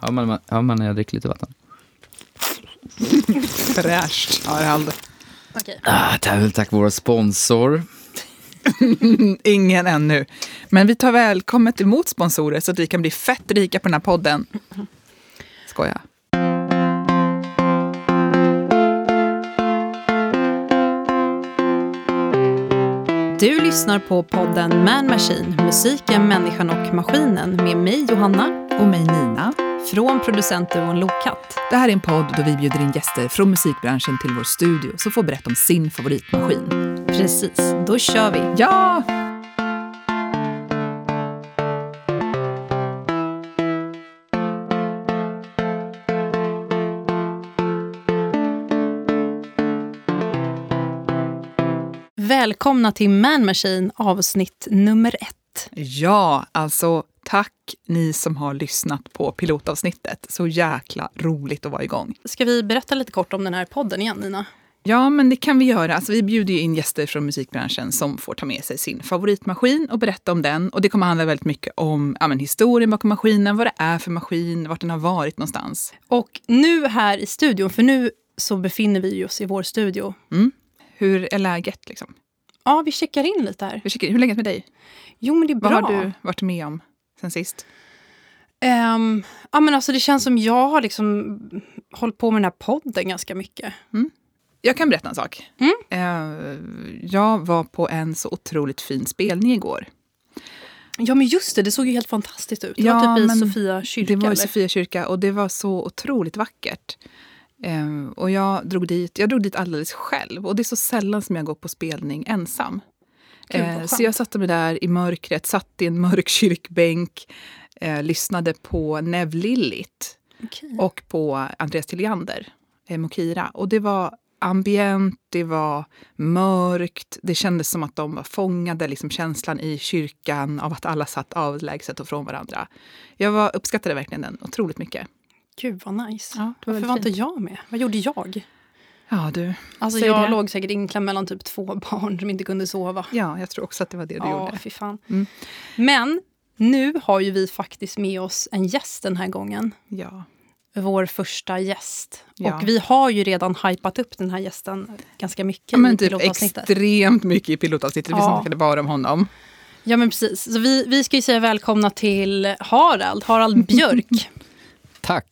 Hör man, hör man när jag dricker lite vatten? Fräscht, Harald. Okej. Ah, tack, tack vår sponsor. Ingen ännu. Men vi tar välkommet emot sponsorer så att vi kan bli fett rika på den här podden. Skoja. Du lyssnar på podden Man Machine, musiken, människan och maskinen med mig Johanna Och mig Nina. Från producentduon Lokat. Det här är en podd då vi bjuder in gäster från musikbranschen till vår studio som får berätta om sin favoritmaskin. Precis, då kör vi. Ja! Välkomna till Man Machine avsnitt nummer ett. Ja, alltså tack ni som har lyssnat på pilotavsnittet. Så jäkla roligt att vara igång. Ska vi berätta lite kort om den här podden igen Nina? Ja, men det kan vi göra. Alltså, vi bjuder ju in gäster från musikbranschen som får ta med sig sin favoritmaskin och berätta om den. Och det kommer handla väldigt mycket om ja, men historien bakom maskinen, vad det är för maskin, vart den har varit någonstans. Och nu här i studion, för nu så befinner vi oss i vår studio. Hur är läget? Liksom? Ja, vi checkar in lite här. Hur, hur länge är det med dig? Jo, men det är bra. Vad har du varit med om sen sist? Ehm, ja, men alltså, det känns som jag har liksom hållit på med den här podden ganska mycket. Jag kan berätta en sak. Eh, jag var på en så otroligt fin spelning igår. Ja, men just det. Det såg ju helt fantastiskt ut. Det Ja, var typ i Sofia kyrka. Det var i? Sofia kyrka och det var så otroligt vackert. Eh, och jag drog, dit, jag drog dit alldeles själv. Och det är så sällan som jag går på spelning ensam. Skönt. så jag satte mig där i mörkret, satt i en mörk kyrkbänk, eh, lyssnade på Nev Lillit Okej. och på Andreas Tilliander, eh, Mokira. Och det var ambient, det var mörkt. Det kändes som att de var fångade, liksom känslan i kyrkan av att alla satt avlägset och från varandra. Jag var, uppskattade verkligen den otroligt mycket. Gud vad nice. Ja, var Varför väldigt var inte jag med? Vad gjorde jag? Ja, du. Alltså jag det. låg säkert inklämd mellan typ två barn som inte kunde sova. Ja, jag tror också att det var det du Ja, gjorde. fy fan. Mm. Men nu har ju vi faktiskt med oss en gäst den här gången. Ja. Vår första gäst. Ja. Och vi har ju redan hypat upp den här gästen ganska mycket Ja, men typ extremt mycket i pilotavsnittet. Vi Ja. snackade bara om honom. Ja men precis. Så vi, vi ska ju säga välkomna till Harald, Harald Björk. Tack!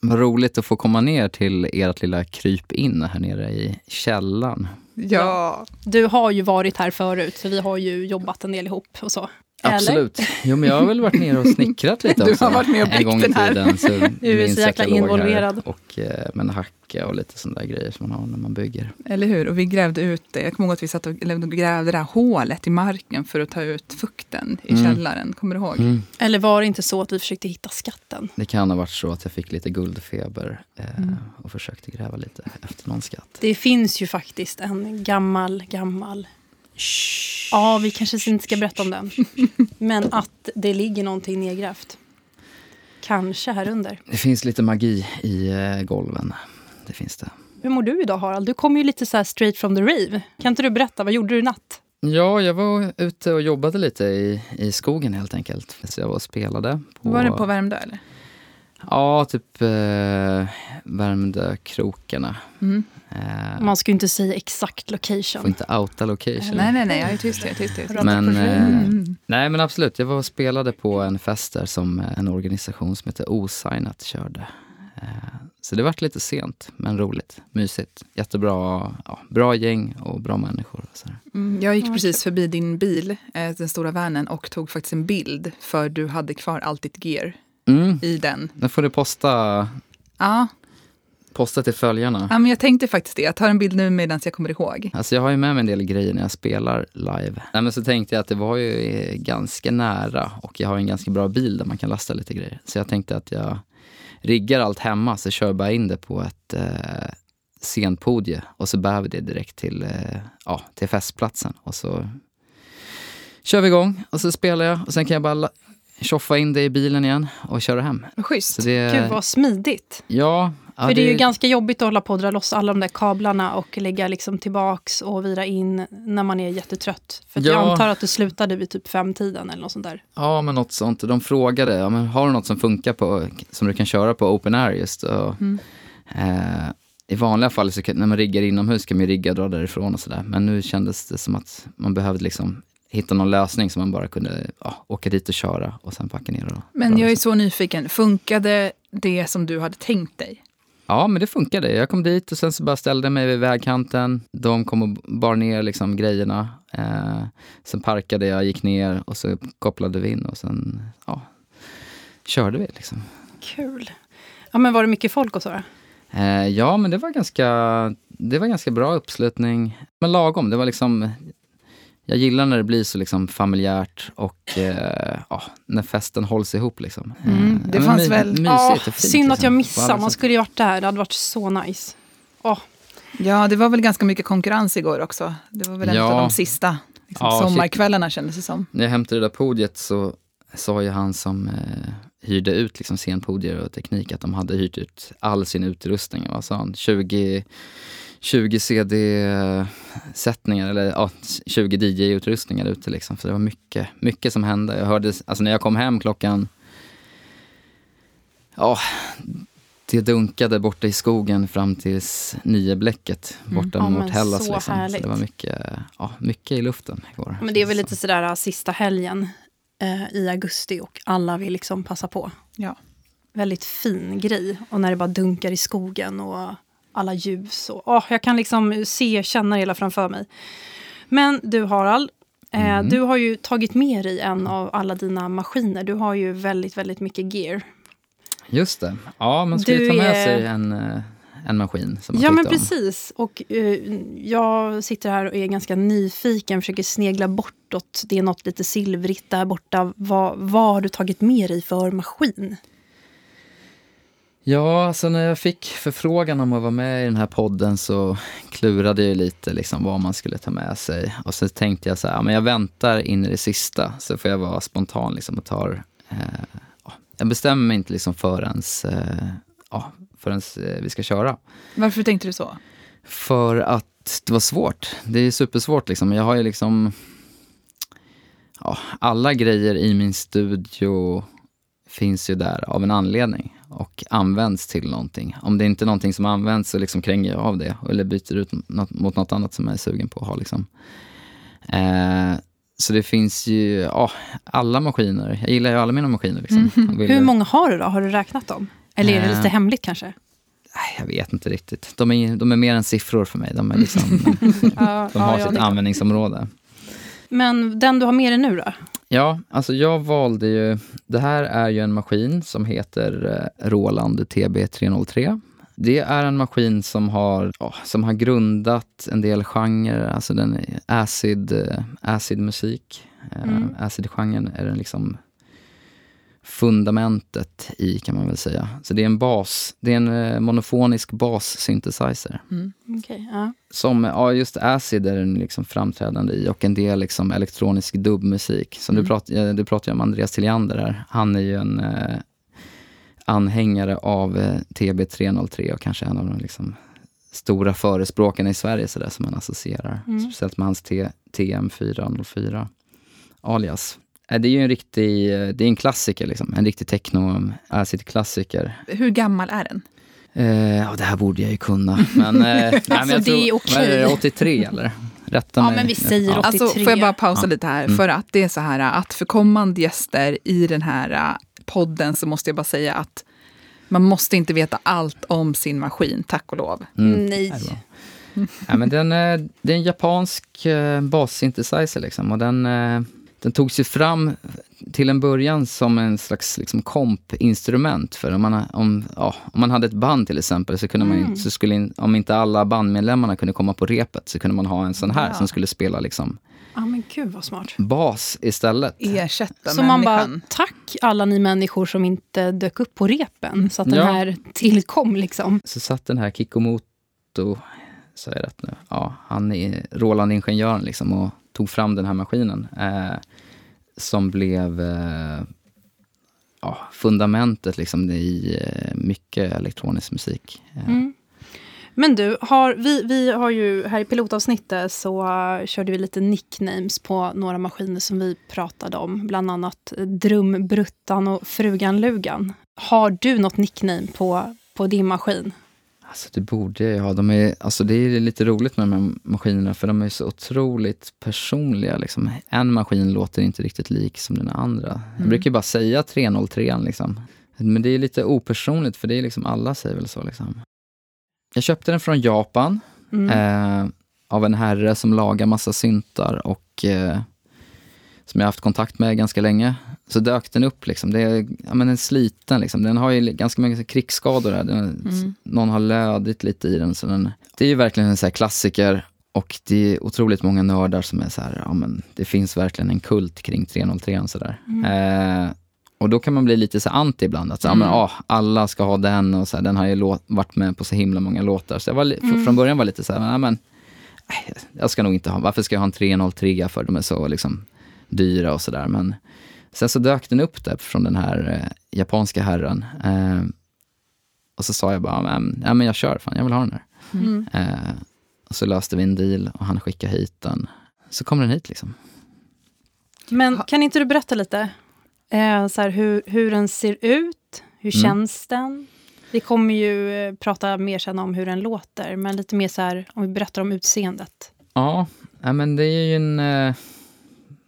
Vad roligt att få komma ner till ert lilla kryp in här nere i källaren. Ja. Du har ju varit här förut, för vi har ju jobbat en del ihop och så. Absolut. Jo, men jag har väl varit nere och snickrat lite Du också. har varit med och En gång i byggt den här. tiden. Så Du är så jäkla involverad. Och eh, med en hacka och lite sådana där grejer som man har när man bygger. Eller hur? Och vi grävde ut det. Jag kommer ihåg att vi satt och eller, grävde det här hålet i marken för att ta ut fukten i Mm. källaren. Kommer du ihåg? Eller var det inte så att vi försökte hitta skatten? Det kan ha varit så att jag fick lite guldfeber eh, Mm. och försökte gräva lite efter någon skatt. Det finns ju faktiskt en gammal, gammal... Ja, vi kanske inte ska berätta om den. Men att det ligger någonting nedgrävt. Kanske här under. Det finns lite magi i eh, golven. Det finns det. Hur mår du idag Harald? Du kom ju lite så här straight from the rave. Kan inte du berätta, vad gjorde du i natt? Ja, jag var ute och jobbade lite i, i skogen helt enkelt. Så jag var och spelade. På, Var det på Värmdö eller? Ja, typ eh, Värmdökrokarna. Mm. Eh, Man ska ju inte säga exakt får location. inte outa location. Nej, nej, nej. Jag är tyst. Jag är tyst. Jag är tyst. Men, eh, Mm. nej men absolut, jag var och spelade på en fest där som eh, en organisation som heter Osignat körde. Eh, Så det vart lite sent, men roligt. Mysigt. Jättebra ja, bra gäng och bra människor. och Så. Mm, jag gick precis förbi din bil, eh, den stora vanen, och tog faktiskt en bild. För du hade kvar allt ditt gear Mm. i den. Då får du posta, Ja, posta till följarna. ja men jag tänkte faktiskt det. Jag tar en bild nu medan jag kommer ihåg. Alltså jag har ju med mig en del grejer när jag spelar live. Nej, men så tänkte jag att det var ju eh, ganska nära och jag har en ganska bra bil där man kan lasta lite grejer. Så jag tänkte att jag riggar allt hemma så kör jag bara in det på ett eh, scenpodie och så bär vi det direkt till, eh, ja, till festplatsen. Och så kör vi igång och så spelar jag och sen kan jag bara tjoffa in det i bilen igen och köra hem. Vad Schysst. Så det, Gud vad smidigt. Ja, Ja, För det är ju ganska jobbigt att hålla på och dra loss alla de där kablarna och lägga liksom tillbaks och vira in när man är jättetrött. För att jag Ja. antar att du slutade vid typ femtiden eller något sånt där. Ja, men något sånt. De frågade, ja, men har du något som funkar på, som du kan köra på open air just? Och, eh, I vanliga fall, så kan, när man riggar inomhus kan man ju rigga och dra därifrån och sådär. Men nu kändes det som att man behövde liksom hitta någon lösning som man bara kunde ja, åka dit och köra och sen packa ner och Men jag är så nyfiken, funkade det som du hade tänkt dig? Ja, men det funkade. Jag kom dit och sen så bara ställde jag mig vid vägkanten. De kom och bar ner liksom grejerna. Eh, sen parkade jag, gick ner och så kopplade vi in och sen ja, körde vi. Liksom. Kul. Ja, men var det mycket folk och så? Eh, ja, men det var, ganska, det var ganska bra uppslutning. Men lagom. Det var liksom, jag gillar när det blir så liksom familjärt och eh, ja, när festen hålls ihop. Liksom. Mm, Eh, det men fanns my- väl- Mysigt Ja, och fint. synd att jag liksom, missade. Man skulle ju varit där. Det hade varit så nice. Åh, Ja, det var väl ganska mycket konkurrens igår också. Det var väl en Ja. av de sista liksom, Ja, shit. sommarkvällarna kändes det som. När jag hämtade det där podiet så sa ju han som eh, hyrde ut liksom scenpodier och teknik att de hade hyrt ut all sin utrustning. Vad sa han? 20, 20 CD-sättningar eller ja, 20 DJ-utrustningar ute liksom. Så det var mycket, mycket som hände. Jag hörde, alltså när jag kom hem klockan, ja, det dunkade borta i skogen fram tills nioblecket borta Ja, mot men Hellas. så Liksom. Så härligt. det var mycket, ja, mycket i luften igår. men det är väl Så. lite sådär äh, sista helgen eh, i augusti och alla vill liksom passa på. Ja. Väldigt fin grej. Och när det bara dunkar i skogen och alla ljus. Och, åh, jag kan liksom se, känna det hela framför mig. Men du Harald, eh, Mm. du har ju tagit med dig en av alla dina maskiner. Du har ju väldigt, väldigt mycket gear. Just det. Ja, man ska ju Du ta med är- sig en, eh, en maskin som man Ja, men om. precis. Och eh, jag sitter här och är ganska nyfiken, försöker snegla bortåt. Det är något lite silvrigt där borta. Vad, vad har du tagit med dig för maskin? Ja, alltså när jag fick förfrågan om att vara med i den här podden så klurade jag lite liksom vad man skulle ta med sig. Och så tänkte jag så här, ja, men jag väntar in i det sista så får jag vara spontan liksom och tar... Eh, ja, jag bestämmer mig inte liksom förrän, eh, ja, förrän eh, vi ska köra. Varför tänkte du så? För att det var svårt. Det är supersvårt liksom. Jag har ju liksom... Ja, alla grejer i min studio finns ju där av en anledning och används till någonting. Om det inte är någonting som används så liksom kränger jag av det eller byter ut något, mot något annat som jag är sugen på att ha. Liksom. Eh, så det finns ju ja, alla maskiner. Jag gillar ju alla mina maskiner. Liksom. Vill- Hur många har du då? Har du räknat dem? Eller är det Eh. lite hemligt kanske? Jag vet inte riktigt. De är, de är mer än siffror för mig. De, är liksom, Ja, de har ja, sitt det- användningsområde. Men den du har med dig nu då? Ja, alltså jag valde ju... Det här är ju en maskin som heter eh, Roland TB303. Det är en maskin som har, som har grundat en del genrer, alltså den acid, eh, acid musik. Eh, Mm. Acid-genren är den liksom fundamentet i kan man väl säga. Så det är en bas, det är en eh, monofonisk bas-synthesizer. Okej, ja. Som, ja just acid är den liksom framträdande i och en del liksom elektronisk dubbmusik. Som du, prat, eh, du pratade om Andreas Tilliander här. Han är ju en eh, anhängare av eh, TB303 och kanske en av de liksom, stora förespråkarna i Sverige så där, som man associerar. Speciellt med hans T- TM404 alias. Det är ju en riktig, det är en klassiker liksom. En riktig techno acid-klassiker. Hur gammal är den? Eh, det här borde jag ju kunna. Men, eh, nej, men Alltså, jag det är tror, okej. vad är det, 83 eller? Rätta Ja, mig. men vi säger Ja. 83. Alltså, får jag bara pausa Ja. lite här? Mm. För att det är så här att för kommande gäster i den här äh, podden så måste jag bara säga att man måste inte veta allt om sin maskin, tack och lov. Mm. Nej. Är. Ja, men den, eh, det är en japansk eh, bassynthesizer liksom, och den, eh, den togs ju fram till en början som en slags liksom, kompinstrument. För om man, om, ja, om man hade ett band till exempel, så kunde man, Mm. ju- så skulle, in- om inte alla bandmedlemmarna kunde komma på repet, så kunde man ha en sån här Ja. som skulle spela liksom, Ja, men gud vad smart. bas istället. Ersätta Så man bara, människan. tack alla ni människor som inte dök upp på repen. Så att den Ja. här tillkom liksom. Så satt den här Kikomoto, sa jag rätt nu? Ja, han är Roland-ingenjören liksom och tog fram den här maskinen. Eh, som blev, eh, ja, fundamentet liksom, i eh, mycket elektronisk musik. Eh, Mm. Men du, har, vi, vi har ju här i pilotavsnittet så uh, körde vi lite nicknames på några maskiner som vi pratade om. Bland annat Drumbruttan och Frugan Lugan. Har du något nickname på, på din maskin? Alltså det borde jag ha. De är, alltså det är lite roligt med de här maskinerna för de är så otroligt personliga. Liksom. En maskin låter inte riktigt lik som den andra. Jag brukar ju bara säga 303 liksom. Men det är lite opersonligt för det är liksom alla säger väl så. Liksom. Jag köpte den från Japan Mm. eh, av en herre som lagar massa syntar och eh, som jag haft kontakt med ganska länge. Så dök den upp. Liksom. Det är ja, men den är sliten. Liksom. Den har ju ganska mycket krigsskador. Här. Den, Någon har lödit lite i den. Så den. Det är ju verkligen en så klassiker. Och det är otroligt många nördar som är så här, ja men det finns verkligen en kult kring 303. Så där. Eh, och då kan man bli lite så anti ibland. Att så, ja, men, ah, alla ska ha den och så här, den har ju låt, varit med på så himla många låtar. Så jag var, fr- från början var lite så här, men, ja, men nej, jag ska nog inte ha, varför ska jag ha en 303 för? De är så liksom dyra och sådär. Men sen så dök den upp där från den här eh, japanska herren. Eh, och så sa jag bara, men, ja, men jag kör, fan, jag vill ha den här. Mm. Eh, och så löste vi en deal och han skickade hit den. Så kom den hit liksom. Men kan inte du berätta lite eh, så här, hur, hur den ser ut? Hur Mm. känns den? Vi kommer ju eh, prata mer sen om hur den låter, men lite mer så här, om vi berättar om utseendet. Ja, ja men det är ju en...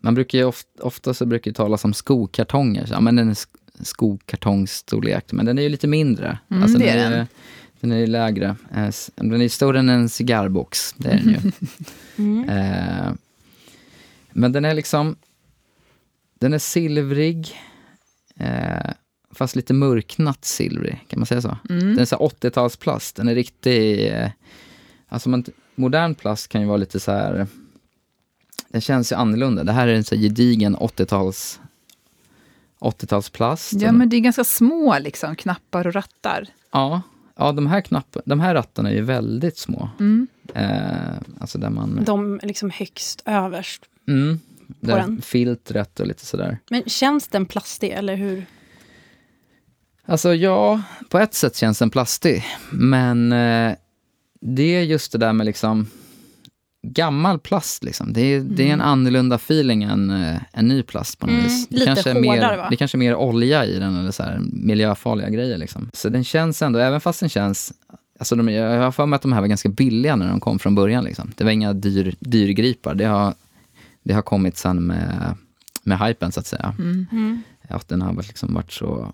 Man brukar ju ofta, ofta så brukar det talas om skokartonger. Så, Ja, men den är sk- skokartongstorlek, men den är ju lite mindre. Mm, alltså, det den, är är, den. är ju lägre. Eh, Den är större än en cigarrbox, det är den ju. Mm. Eh, men den är liksom... Den är silvrig, eh, fast lite mörknat silvrig, kan man säga så? Mm. Den är så här 80-talsplast. Den är riktig... Eh, alltså man, modern plast kan ju vara lite så här... Den känns ju annorlunda. Det här är en så gedigen 80-tals... 80-talsplast. Ja, men det är ganska små liksom, knappar och rattar. ja, ja de, här knapp, de här rattarna är ju väldigt små. Mm. Eh, alltså där man... De är liksom högst överst. Mm, där den. filtret och lite sådär. Men känns den plastig, eller hur? Alltså ja, på ett sätt känns den plastig. Men eh, det är just det där med liksom gammal plast. Liksom. Det, är, det är en annorlunda feeling än eh, en ny plast på något Mm, vis. Det lite kanske är mer, hårdare, va? Det kanske är mer olja i den eller så här, miljöfarliga grejer. Liksom. Så den känns ändå, även fast den känns... Alltså de, jag har för mig att de här var ganska billiga när de kom från början. Liksom. Det var inga dyr, dyrgripar. Det har, det har kommit sen med, med hypen så att säga. Mm. Att den har varit liksom varit så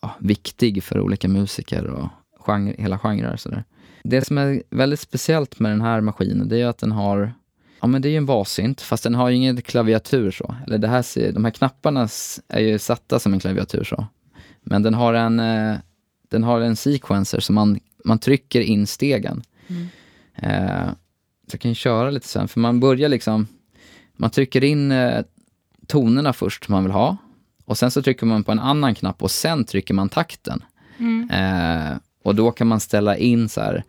ja, viktig för olika musiker och genre, hela genrer. Så där. Det som är väldigt speciellt med den här maskinen, det är att den har Ja men det är ju en bassynt, fast den har ju ingen klaviatur så. Eller det här, ser- de här knapparna är ju satta som en klaviatur så. Men den har en, eh, den har en sequencer så man, man trycker in stegen. Eh, så jag kan köra lite sen, för man börjar liksom, man trycker in eh, tonerna först man vill ha. Och sen så trycker man på en annan knapp och sen trycker man takten. Mm. Eh, och då kan man ställa in så här,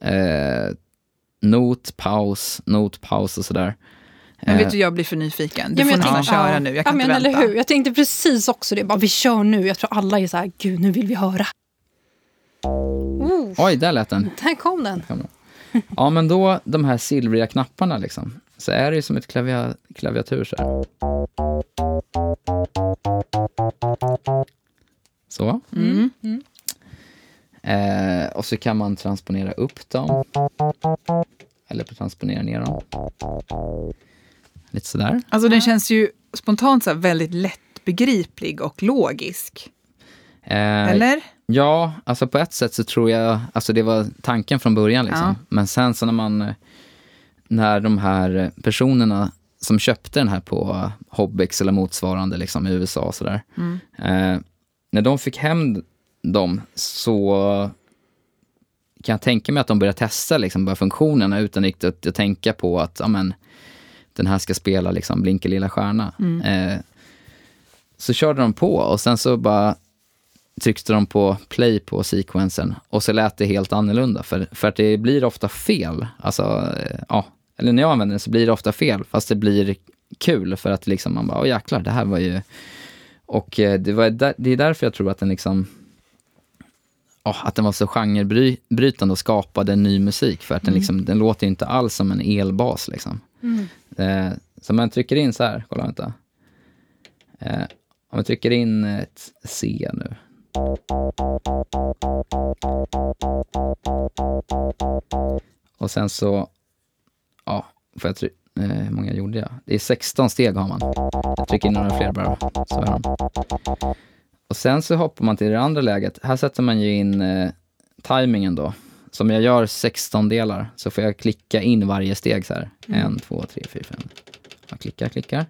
eh, not, paus, not, paus och sådär. Men Eh, vet du, jag blir för nyfiken. Du Ja, får jag nästan köra ja. nu. Jag ja, kan men, inte eller vänta. hur? Jag tänkte precis också det. Bara, vi kör nu. Jag tror alla är så här, gud, nu vill vi höra. Oh, Oj, där lät den. där kom den. Ja, men då de här silvriga knapparna liksom, så är det ju som ett klavia, klaviatur så här. Så. Mm. Eh, och så kan man transponera upp dem. Eller transponera ner dem. Lite sådär. Alltså den känns ju spontant så väldigt lättbegriplig och logisk. Eh, Eller? Ja, alltså på ett sätt så tror jag, alltså det var tanken från början liksom. Ja. Men sen så när man, när de här personerna som köpte den här på Hobbyx eller motsvarande liksom i USA och sådär. Mm. Eh, när de fick hem dem så kan jag tänka mig att de började testa liksom bara funktionerna utan riktigt att tänka på att ja, men, den här ska spela liksom Blinka lilla stjärna. Eh, så körde de på och sen så bara tryckte de på play på sequensen och så lät det helt annorlunda. För, för att det blir ofta fel. Alltså, eh, ja, eller när jag använder det så blir det ofta fel, fast det blir kul för att liksom man bara, åh jäklar, det här var ju Och eh, det, var det är därför jag tror att den liksom oh, att den var så genrebrytande och skapade ny musik. För att den, liksom, den låter inte alls som en elbas. Liksom. Mm. Eh, så man trycker in så här, kolla vänta. Eh, om vi trycker in ett C nu. Och sen så, ja, får jag trycka, eh, hur många gjorde jag? Det är 16 steg har man. Jag trycker in några fler bara, så är de. Och sen så hoppar man till det andra läget. Här sätter man ju in eh, tajmingen då. Så om jag gör 16 delar så får jag klicka in varje steg så här. En, två, tre, fyra, fem. Jag klickar, klickar.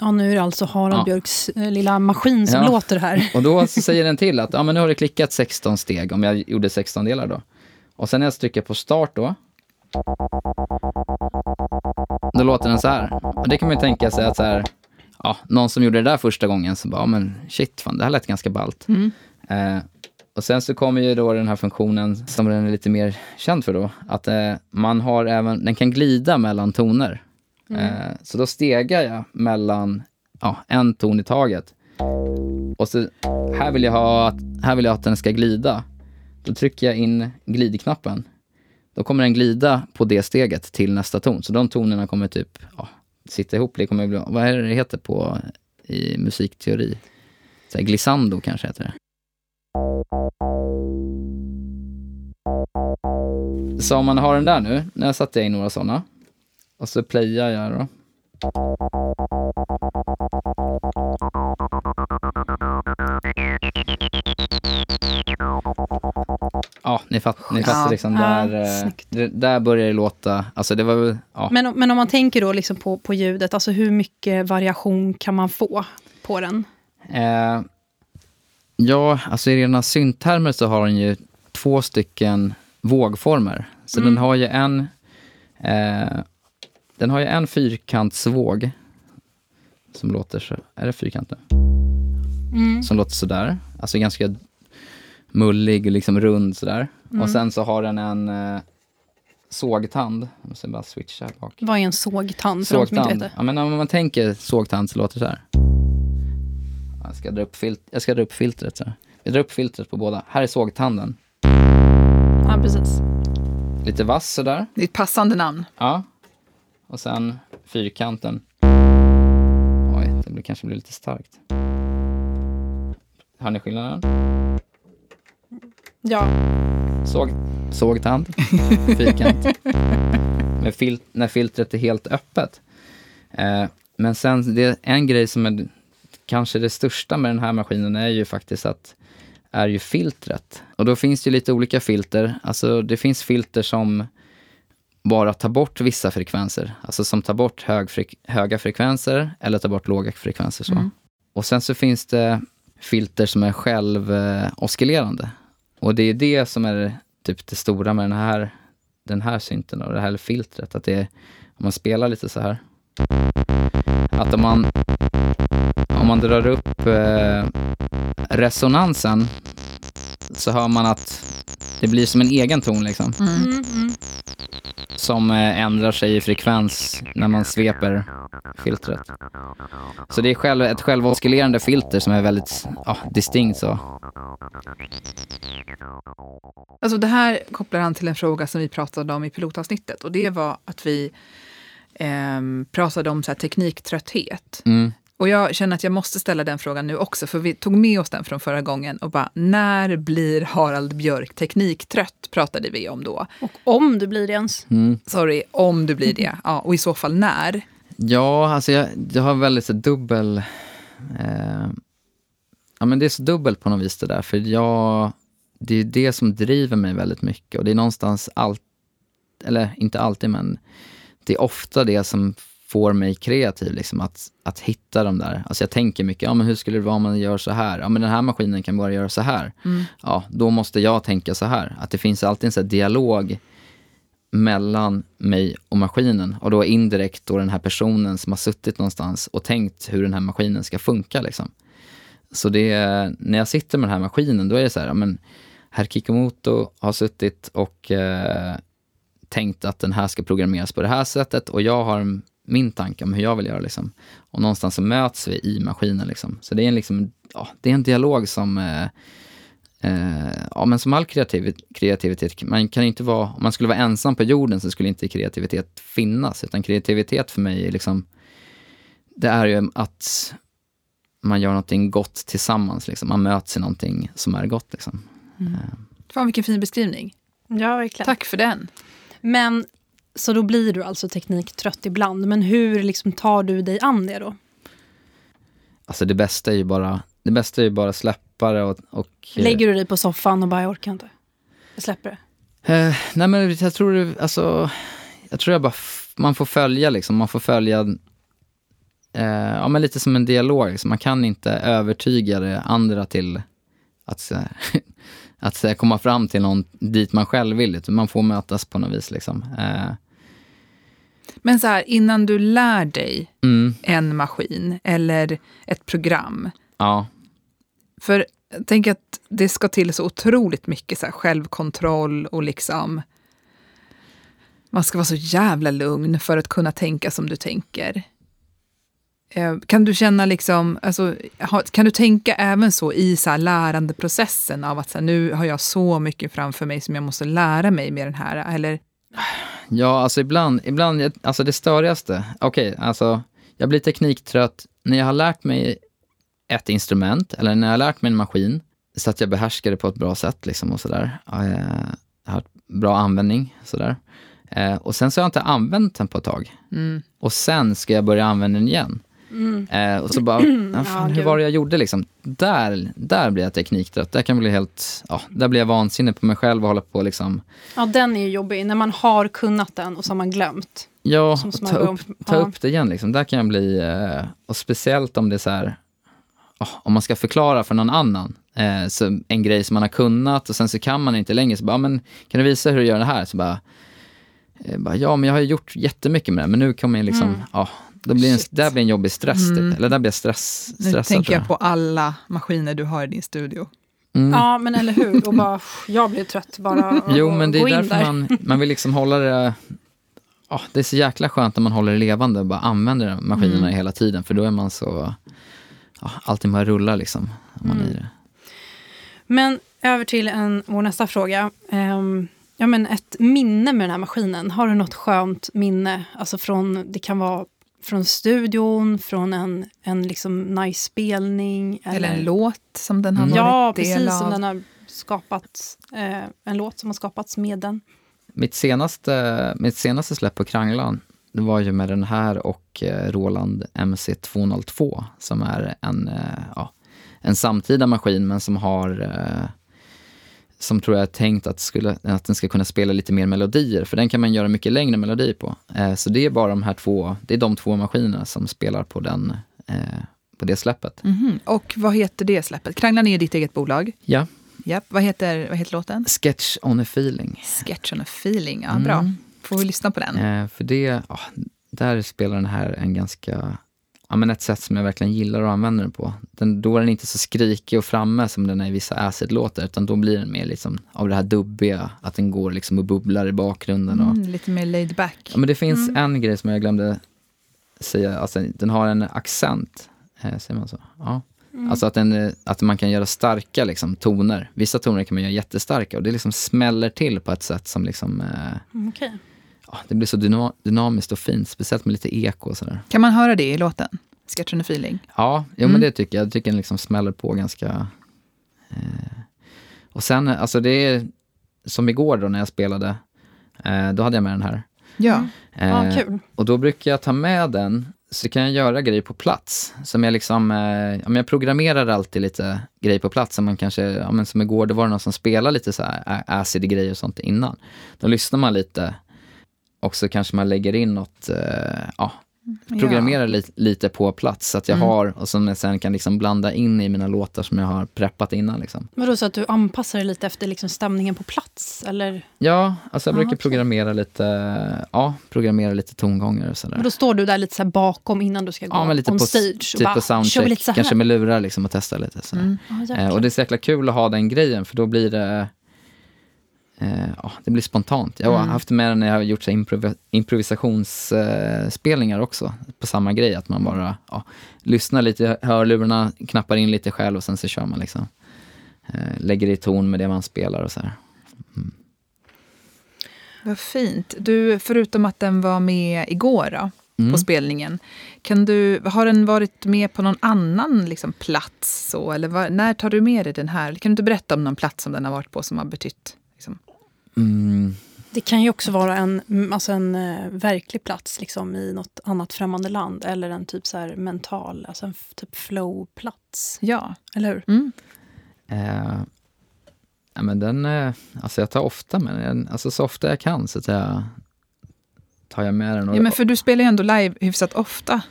Ja, nu är det alltså Harald Ja. Björks eh, lilla maskin som Ja. låter här. Och då säger den till att ja, men nu har du klickat 16 steg, om jag gjorde 16 delar då. Och sen när jag trycker på start då, då låter den så här. Och det kan man ju tänka sig att så här, ja, någon som gjorde det där första gången, så bara, ja, men shit, fan, det här lät ganska ballt. Eh, och sen så kommer ju då den här funktionen som den är lite mer känd för då, att eh, man har även, den kan glida mellan toner. Eh, så då stegar jag mellan ja, en ton i taget. Och så här vill jag ha att, här vill jag att den ska glida. Då trycker jag in glidknappen. Då kommer den glida på det steget till nästa ton. Så de tonerna kommer typ ja, sitta ihop. Det kommer bli, vad är det det heter på i musikteori? Så här, glissando kanske heter det. Så om man har den där nu, när jag satte in några sådana. Och så playar jag då. Ja, ni, fatt, ni Ja. fattar liksom. Ja, där, eh, där börjar det låta, alltså det var ja. Men, om- men om man tänker då liksom på, på ljudet, alltså hur mycket variation kan man få på den? Eh, ja, alltså i rena synttermer så har den ju två stycken vågformer. Så den har ju en eh, den har ju en fyrkantsvåg som låter så, är det fyrkant nu? Som låter sådär, alltså ganska mullig, liksom rund sådär. Och sen så har den en eh, sågtand, jag måste bara switcha bak. Vad är en sågtand? För Sågtand. Ja, men om man tänker sågtand så låter det så här. Jag ska dra upp, filt- jag ska dra upp filtret. Så här. Vi drar upp filtret på båda. Här är sågtanden. Ja, precis. Lite vass sådär. Det är ett passande namn. Ja. Och sen fyrkanten. Oj, det kanske blir lite starkt. Hör ni skillnaden? Ja, Såg, sågtand, fyrkant. Med fil- när filtret är helt öppet. Eh, men sen, det är en grej som är kanske det största med den här maskinen är ju faktiskt att är ju filtret. Och då finns det ju lite olika filter. Alltså det finns filter som bara tar bort vissa frekvenser. Alltså som tar bort hög frek- höga frekvenser eller tar bort låga frekvenser. Så. Och sen så finns det filter som är självoscillerande. Och det är det som är typ det stora med den här, den här synten och det här filtret. Att det är, om man spelar lite så här. Att om man, om man drar upp eh, resonansen så hör man att det blir som en egen ton liksom. mm, mm. Som eh, ändrar sig i frekvens när man sveper filtret. Så det är själv, ett självoscillerande filter som är väldigt ja, distinkt så. Alltså det här kopplar an till en fråga som vi pratade om i pilotavsnittet. Och det var att vi ehm, pratade om så här tekniktrötthet. Mm. Och jag känner att jag måste ställa den frågan nu också, för vi tog med oss den från förra gången och bara, när blir Harald Björk tekniktrött? Pratade vi om då. Och om du blir det ens. Mm. Sorry, om du blir det. Ja, och i så fall när? Ja, alltså jag, jag har väldigt så dubbel... Eh, ja, men det är så dubbelt på något vis det där. För jag, det är det som driver mig väldigt mycket. Och det är någonstans allt, eller inte alltid, men det är ofta det som får mig kreativ. Liksom, att, att hitta de där. Alltså jag tänker mycket, ja men hur skulle det vara om man gör så här? Ja men den här maskinen kan bara göra så här. Ja, då måste jag tänka så här. Att det finns alltid en här dialog mellan mig och maskinen och då indirekt då den här personen som har suttit någonstans och tänkt hur den här maskinen ska funka. Liksom. Så det är, när jag sitter med den här maskinen då är det så här, ja, men herr Kikomoto har suttit och eh, tänkt att den här ska programmeras på det här sättet och jag har min tanke om hur jag vill göra. Liksom. Och någonstans så möts vi i maskinen. Liksom. Så det är, en, liksom, ja, det är en dialog som eh, Eh, ja, men som all kreativ, kreativitet, man kan inte vara, om man skulle vara ensam på jorden så skulle inte kreativitet finnas. Utan kreativitet för mig är liksom, det är ju att man gör någonting gott tillsammans. Liksom. Man möts i någonting som är gott. Liksom. Mm. Fan vilken fin beskrivning. Ja, verkligen. Tack för den. Men, så då blir du alltså tekniktrött ibland. Men hur liksom tar du dig an det då? Alltså det bästa är ju bara, det bästa är ju bara släppa det och, och... Eh, Lägger du dig på soffan och bara, jag orkar inte? Jag släpper det? Eh, nej men jag tror det, alltså, jag tror jag bara, man får följa liksom, man får följa eh, ja, men lite som en dialog. Liksom. Man kan inte övertyga det andra till att, att komma fram till någon dit man själv vill. Man får mötas på något vis. Liksom. Eh. Men så här, innan du lär dig mm. en maskin eller ett program. Ja. För jag tänker att det ska till så otroligt mycket så självkontroll och liksom... Man ska vara så jävla lugn för att kunna tänka som du tänker. Eh, kan du känna liksom, alltså, kan du tänka även så i så här lärandeprocessen av att så här, nu har jag så mycket framför mig som jag måste lära mig med den här, eller? Ja, alltså ibland, ibland alltså det störigaste, okej, okay, alltså jag blir tekniktrött när jag har lärt mig ett instrument eller när jag har lärt mig en maskin så att jag behärskar det på ett bra sätt liksom och sådär. Jag har bra användning sådär. Eh, och sen så har jag inte använt den på ett tag. Mm. Och sen ska jag börja använda den igen. Mm. Eh, och så bara, ah, fan, hur var det jag gjorde liksom? Där, där blir jag tekniktrött. Där kan bli helt, ja, där blir jag vansinnig på mig själv och hålla på liksom. Ja, den är ju jobbig. När man har kunnat den och så har man glömt. Ja, ta, upp, ta ja. upp det igen liksom. Där kan jag bli, eh, och speciellt om det är så här, oh, om man ska förklara för någon annan. Eh, så en grej som man har kunnat och sen så kan man inte längre. Så bara, men kan du visa hur du gör det här? Så bara, bara ja, men jag har gjort jättemycket med det, men nu kommer jag liksom, mm. ja, det blir en, där blir en jobbig stress. Typ. Mm. Eller där blir jag stress, stressad. Nu tänker jag, jag på alla maskiner du har i din studio. Mm. Ja, men eller hur. Och bara, jag blir trött bara Jo, men det är därför man, man vill liksom hålla det... Oh, det är så jäkla skönt när man håller det levande och bara använder maskinerna mm. hela tiden. För då är man så... Oh, allting bara rullar liksom. Man mm. det. Men över till en, vår nästa fråga. Um, ja, men ett minne med den här maskinen. Har du något skönt minne? Alltså från, det kan vara från studion, från en, en liksom nice spelning. Eller, eller en låt som den har mm. varit del av. Ja, precis. Som den har skapat, eh, en låt som har skapats med den. Mitt senaste, mitt senaste släpp på Kranglan det var ju med den här och eh, Roland MC202 som är en, eh, ja, en samtida maskin men som har eh, som tror jag är tänkt att, skulle, att den ska kunna spela lite mer melodier, för den kan man göra mycket längre melodi på. Eh, så det är bara de här två, det är de två maskinerna som spelar på, den, eh, på det släppet. Mm -hmm. Och vad heter det släppet? Kranglan är ditt eget bolag? Ja. ja. Vad, heter, vad heter låten? Sketch on a feeling. Sketch on a feeling, ja bra. Mm. Får vi lyssna på den? Eh, för det, oh, där spelar den här en ganska ja, men ett sätt som jag verkligen gillar att använda den på. Den, då är den inte så skrikig och framme som den är i vissa acid-låtar, utan då blir den mer liksom av det här dubbiga, att den går liksom och bubblar i bakgrunden. Och, mm, lite mer laid back. Ja, men det finns mm. en grej som jag glömde säga, alltså, den har en accent, eh, säger man så? Ja. Mm. Alltså att, den, att man kan göra starka liksom, toner. Vissa toner kan man göra jättestarka och det liksom smäller till på ett sätt som liksom... Eh, mm, okay det blir så dynamiskt och fint, speciellt med lite eko och sådär. Kan man höra det i låten? Sketchen och feeling? Ja, jo, mm. men det tycker jag. Jag tycker den liksom smäller på ganska... Eh. Och sen, alltså det är som igår då när jag spelade, eh, då hade jag med den här. Ja, eh, ja kul. Och då brukar jag ta med den, så kan jag göra grejer på plats. Som jag liksom, eh, jag programmerar alltid lite grejer på plats. Som, man kanske, ja, men som igår, då var det någon som spelade lite så här acid grejer och sånt innan. Då lyssnar man lite och så kanske man lägger in något, eh, ja, programmerar ja. li lite på plats så att jag mm. har och som jag sen kan liksom blanda in i mina låtar som jag har preppat innan. Liksom. Vadå, så att du anpassar dig lite efter liksom stämningen på plats? Eller? Ja, alltså jag ah, brukar okay. programmera lite, ja, programmera lite tongångar och sådär. Men då står du där lite så bakom innan du ska gå ja, men lite on på, stage? Typ på soundcheck, kanske med lurar liksom och testa lite. Mm. Ah, eh, och det är så jäkla kul att ha den grejen för då blir det ja, det blir spontant. Jag har Mm. haft med det när jag har gjort så här improvi- improvisationsspelningar också. På samma grej, att man bara ja, lyssnar lite i hörlurarna, knappar in lite själv och sen så kör man liksom. Eh, lägger i ton med det man spelar och så här. Vad fint. Du, förutom att den var med igår då, Mm. på spelningen, kan du, har den varit med på någon annan liksom, plats? Så, eller var, när tar du med dig den här? Kan du inte berätta om någon plats som den har varit på som har betytt? Liksom? Mm, Det kan ju också vara en, alltså en eh, verklig plats liksom, i något annat främmande land. Eller en typ så här mental, alltså en typ flow-plats. Ja. Eller hur? Mm. Eh, ja, men den, eh, alltså jag tar ofta med den. Alltså så ofta jag kan så tar jag, tar jag med den. Och, ja, men för du spelar ju ändå live hyfsat ofta.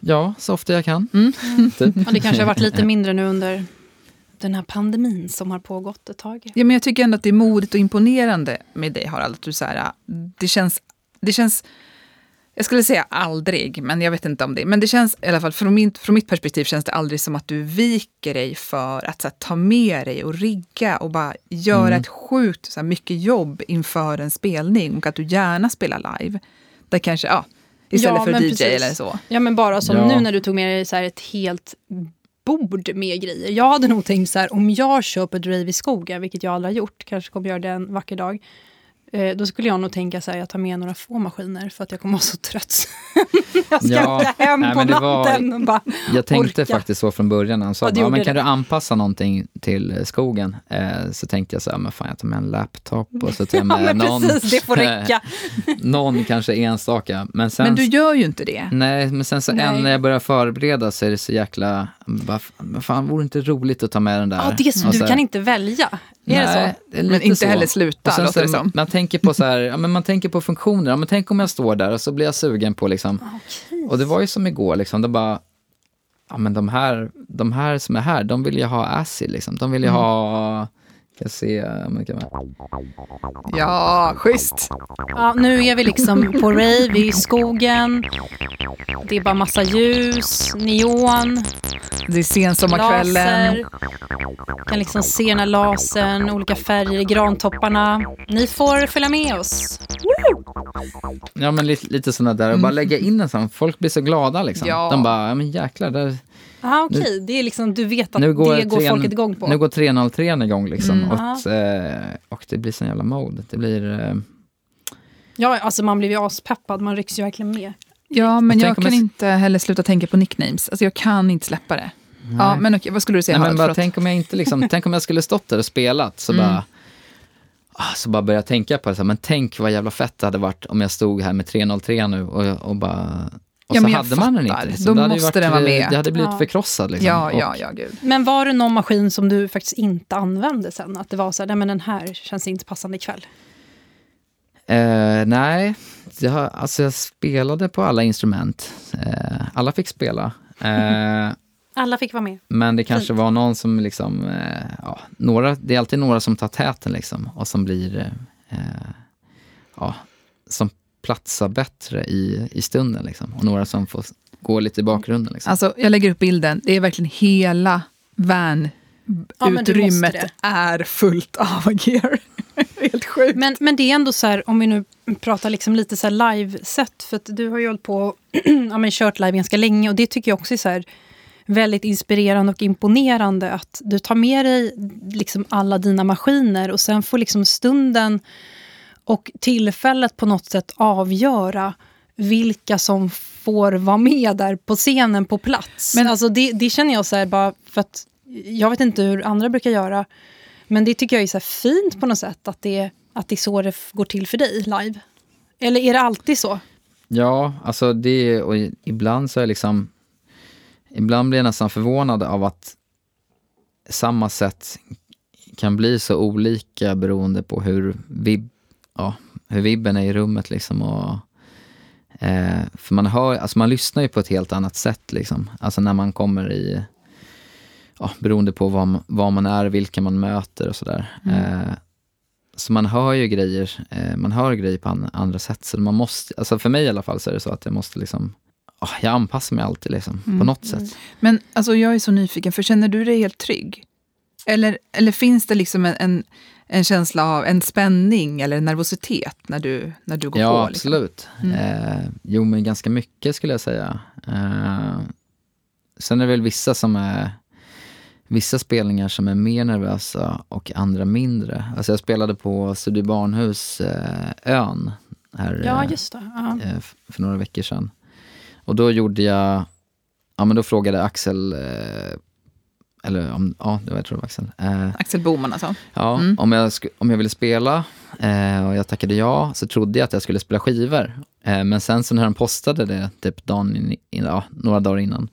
ja, så ofta jag kan. Mm. Typ. Ja, det kanske har varit lite mindre nu under den här pandemin som har pågått ett tag. Ja, men jag tycker ändå att det är modigt och imponerande med dig, Harald. Att du så här, det, känns, det känns... Jag skulle säga aldrig, men jag vet inte om det. Men det känns, i alla fall från mitt, från mitt perspektiv, känns det aldrig som att du viker dig för att så här, ta med dig och rigga och bara göra Mm. ett sjukt så här, mycket jobb inför en spelning. Och att du gärna spelar live. Där kanske, ja, istället Ja, för DJ precis. eller så. Ja, men bara som Ja. nu när du tog med dig så här ett helt bord med grejer. Jag hade nog tänkt så här, om jag köper ett rave i skogen, vilket jag aldrig har gjort, kanske kommer göra det en vacker dag, eh, då skulle jag nog tänka så här, jag tar med några få maskiner för att jag kommer vara så trött. jag ska Ja, hem nej, på det var- natten och bara... Jag tänkte Orka. faktiskt så från början. Han sa Ja, bara, men kan det. du anpassa någonting till eh, skogen? Eh, så tänkte jag så här, men fan jag tar med en laptop och så tar jag Ja, med men någon, precis, det får räcka. någon kanske enstaka. Men sen, Men du gör ju inte det. nej, men sen så Nej. än när jag börjar förbereda så är det så jäkla, bara, men fan vore det inte roligt att ta med den där? Ja, det är så, du så här, kan inte välja. Är så? nej, det är Men inte så. heller sluta, sen låter det så, som. Man tänker på så här, ja, men man tänker på funktioner. Ja, men tänk om jag står där och så blir jag sugen på liksom, Okej. och det var ju som igår, liksom, det bara, ja men de här, de här som är här, de vill ju ha acid liksom. De vill ju Mm. ha, jag se, om jag kan, Ja, schysst. Ja, nu är vi liksom på rave i skogen. Det är bara massa ljus, neon, Det är sensommarkvällen. laser. kan liksom se den här lasern, olika färger i grantopparna. Ni får följa med oss. ja men lite, lite sådana där, och bara lägga in en sån, folk blir så glada liksom. Mm. Ja. De bara, ja men jäklar, där, Ja, okej. Det är liksom, du vet att nu går, det går folket igång på. Nu går 303 igång liksom. Mm. och, eh, och det blir sån jävla mode. Det blir, eh, Ja, alltså man blir ju aspeppad. Man rycks ju verkligen med. Ja, men jag kan jag- inte heller sluta tänka på nicknames. Alltså jag kan inte släppa det. Ja, men okej, vad skulle du säga Nej, men bara, tänk om jag inte liksom, tänk om jag skulle stått där och spelat så Mm. bara ah, så bara började jag tänka på det, så här, men tänk vad jävla fett det hade varit om jag stod här med 303 nu och, och bara... Och Ja, så hade man den inte. Då det hade ju måste den vara med. Det hade blivit Ja. förkrossad. Liksom. Ja, ja, ja, gud. Men var det någon maskin som du faktiskt inte använde sen? Att det var så här, nej men den här känns inte passande ikväll. Eh, nej, jag, alltså jag spelade på alla instrument. Eh, alla fick spela. Eh, Alla fick vara med. Men det kanske Fint. var någon som liksom, eh, ja, några, det är alltid några som tar täten liksom och som blir, eh, ja, som platsar bättre i, i stunden liksom. Och några som får gå lite i bakgrunden liksom. Alltså, jag lägger upp bilden. Det är verkligen hela van Ja, utrymmet är fullt av gear. Helt sjukt. Men, men det är ändå så här, om vi nu pratar liksom lite så här live-set, för att du har ju hållit på ja, men kört live ganska länge och det tycker jag också är så här väldigt inspirerande och imponerande att du tar med dig liksom alla dina maskiner och sen får liksom stunden och tillfället på något sätt avgöra vilka som får vara med där på scenen på plats. Men- alltså det, det känner jag så här bara för att jag vet inte hur andra brukar göra. Men det tycker jag är så här fint på något sätt att det, att det är så det går till för dig live. Eller är det alltid så? Ja, alltså det, och ibland så är jag liksom, ibland blir jag nästan förvånad av att samma sätt kan bli så olika beroende på hur, vib, ja, hur vibben är i rummet liksom. Och, eh, för man hör, alltså man lyssnar ju på ett helt annat sätt liksom. Alltså när man kommer i, ja, beroende på vad, man- vad man är, vilka man möter och sådär. Eh, så man hör ju grejer, eh, man hör grejer på an, andra sätt. Så man måste, alltså för mig i alla fall så är det så att jag måste liksom, jag anpassar mig alltid liksom, på något sätt. Men alltså, jag är så nyfiken, för känner du dig helt trygg? Eller, eller finns det liksom en, en, en känsla av en spänning eller en nervositet när du, när du går ja, på? Liksom? absolut. Mm. Eh, jo, men ganska mycket skulle jag säga. Eh, sen är det väl vissa som är vissa spelningar som är mer nervösa och andra mindre. Alltså jag spelade på Studio Barnhus eh, Ön här Ja, eh, just det. Ja. eh, för några veckor sedan. Och då gjorde jag, ja men då frågade Axel, eh, eller om, ja, det var, jag tror det var Axel. Eh, Axel Boman alltså. Ja, Mm. om, jag om jag ville spela eh, och jag tackade ja så trodde jag att jag skulle spela skivor. Eh, men sen så när de postade det, typ dagen in, in, ja, några dagar innan,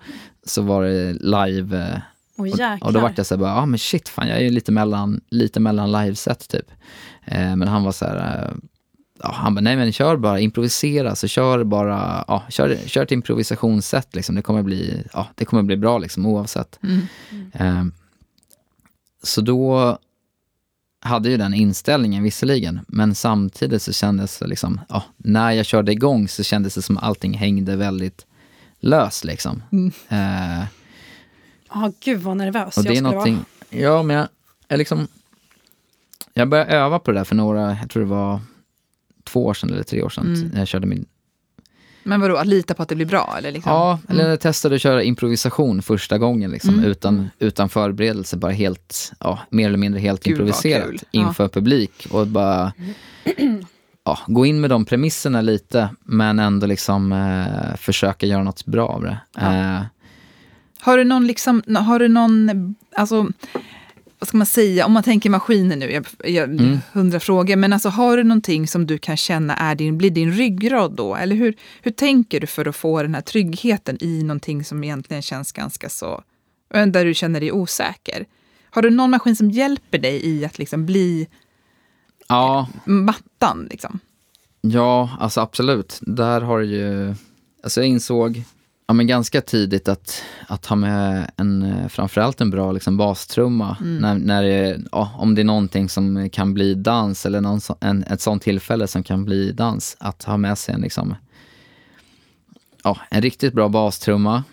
så var det live. Eh, Och och, då vart jag så här, bara, ja men shit, fan, jag är ju lite mellan, lite mellan liveset typ. Eh, men han var så här, eh, ja, han bara, nej men kör bara, improvisera, så kör bara, ja, kör, kör ett improvisationssätt liksom. Det kommer bli, ja, det kommer bli bra liksom oavsett. Mm. Eh, så då hade ju den inställningen visserligen, men samtidigt så kändes det liksom, ja, när jag körde igång så kändes det som allting hängde väldigt löst liksom. Mm. Eh, Ja, gud vad nervös och det jag är skulle någonting, ja men jag, jag liksom, jag började öva på det där för några, jag tror det var två år sedan eller tre år sedan, Mm. när jag körde min Men vadå, att lita på att det blir bra? Eller liksom? Ja, eller Mm. jag testade att köra improvisation första gången, liksom, Mm. utan, utan förberedelse, bara helt, ja, mer eller mindre helt Gud, improviserat kul. Ja. inför publik. Och bara ja, gå in med de premisserna lite, men ändå liksom eh, försöka göra något bra av det. Ja. Eh, Har du någon, liksom, har du någon, alltså, vad ska man säga, om man tänker maskiner nu, jag jag Mm. hundra frågor, men alltså har du någonting som du kan känna är din, blir din ryggrad då? Eller hur, hur tänker du för att få den här tryggheten i någonting som egentligen känns ganska så, där du känner dig osäker? Har du någon maskin som hjälper dig i att liksom bli ja, mattan? Liksom? ja, alltså absolut. Där har ju, alltså jag insåg ja, men ganska tidigt att, att ha med en, eh, framförallt en bra liksom, bastrumma, Mm. när, när det, ja, om det är någonting som kan bli dans eller någon, så- en, ett sånt tillfälle som kan bli dans, att ha med sig en, liksom, ja, en riktigt bra bastrumma.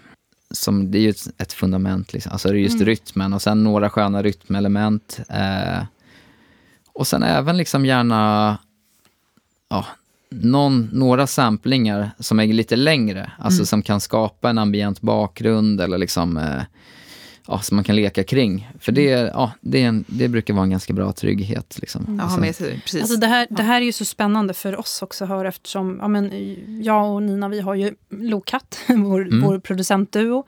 Som, det är ju ett, ett fundament, liksom. alltså det är just Mm. rytmen och sen några sköna rytmelement. Eh, och sen även liksom gärna ja, någon, några samplingar som är lite längre, alltså Mm. som kan skapa en ambient bakgrund eller liksom, eh, ja, som man kan leka kring. För det, ja, det, är en, det brukar vara en ganska bra trygghet. Liksom. Ja, ha Alltså, med sig, precis. Alltså det, här, det här är ju så spännande för oss också att höra eftersom ja, men, jag och Nina vi har ju Lokat, vår, Mm. vår producentduo.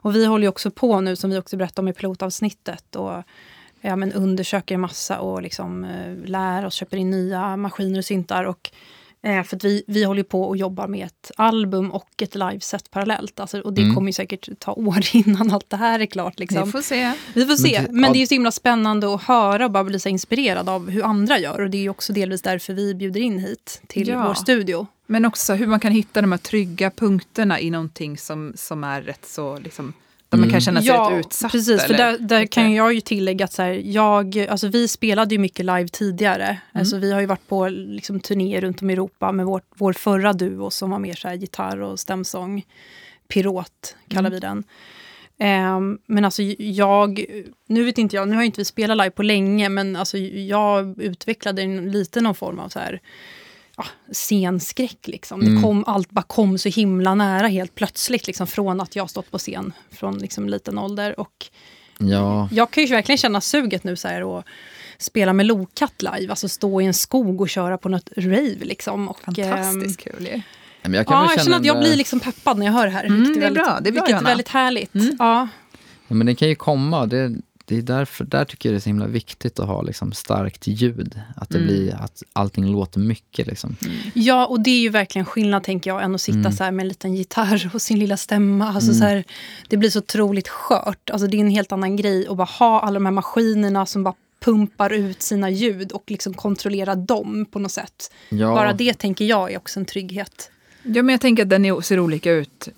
Och vi håller ju också på nu, som vi också berättade om i pilotavsnittet, och ja, men undersöker massa och liksom, eh, lär oss, köper in nya maskiner och syntar. Och, eh, för att vi, vi håller på och jobbar med ett album och ett liveset parallellt. Alltså, och det Mm. kommer ju säkert ta år innan allt det här är klart. Liksom. Vi får se. Vi får se. Men ja. det är ju så himla spännande att höra och bara bli så inspirerad av hur andra gör. Och det är ju också delvis därför vi bjuder in hit till Ja. vår studio. Men också hur man kan hitta de här trygga punkterna i någonting som, som är rätt så, liksom, där man Mm. kan känna sig rätt utsatt. precis. För där, där kan jag ju tillägga att så här, jag, alltså vi spelade ju mycket live tidigare. Mm. Alltså vi har ju varit på liksom, turnéer runt om i Europa med vår, vår förra duo som var mer så här, gitarr och stämsång. Pirot kallar Mm. vi den. Ehm, men alltså jag, nu vet inte jag, nu har inte vi spelat live på länge, men alltså jag utvecklade en, lite någon form av så här, ja, scenskräck. Liksom. Mm. Det kom, allt bara kom så himla nära helt plötsligt, liksom, från att jag stått på scen från liksom, liten ålder. Och Ja, jag kan ju verkligen känna suget nu så här, och spela med Lokat live, alltså stå i en skog och köra på något rave. Liksom. Och, ehm, Fantastiskt kul ju. men jag kan Ja, jag känna känner att jag blir eh, liksom peppad när jag hör det här. Mm, vilket det är väldigt, bra, det är bra, vilket är väldigt härligt. Mm. Ja. Ja, men den kan ju komma. Det, det är därför, där tycker jag det är så himla viktigt att ha liksom starkt ljud. Att, det Mm. blir, att allting låter mycket. Liksom. Ja, och det är ju verkligen skillnad tänker jag än att sitta Mm. så med en liten gitarr och sin lilla stämma. Alltså, Mm. så här, det blir så otroligt skört. Alltså, det är en helt annan grej att bara ha alla de här maskinerna som bara pumpar ut sina ljud och liksom kontrollera dem på något sätt. Ja, Bara det tänker jag är också en trygghet. Ja, men jag tänker att den är, ser olika ut.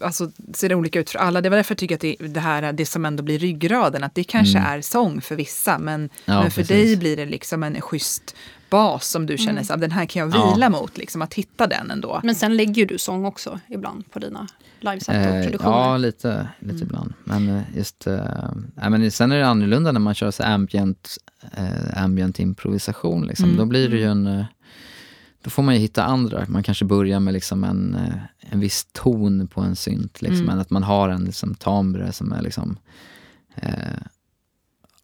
Alltså, ser olika ut för alla. Det var därför jag tycker att det, det här det som ändå blir ryggraden, att det kanske Mm. är sång för vissa, men, Ja, men för precis. dig blir det liksom en schysst bas som du känner, så, här, den här kan jag Ja. vila mot, liksom, att hitta den ändå. Men sen lägger ju du sång också ibland på dina liveset och Eh, ja, lite, lite ibland. Men eh, just... Eh, men sen är det annorlunda när man kör så ambient, eh, ambient improvisation. Liksom. Mm. Då blir det ju en... Eh, då får man ju hitta andra. Man kanske börjar med liksom en, eh, en viss ton på en synt. Liksom, Mm. Att man har en liksom, timbre som är liksom... Eh,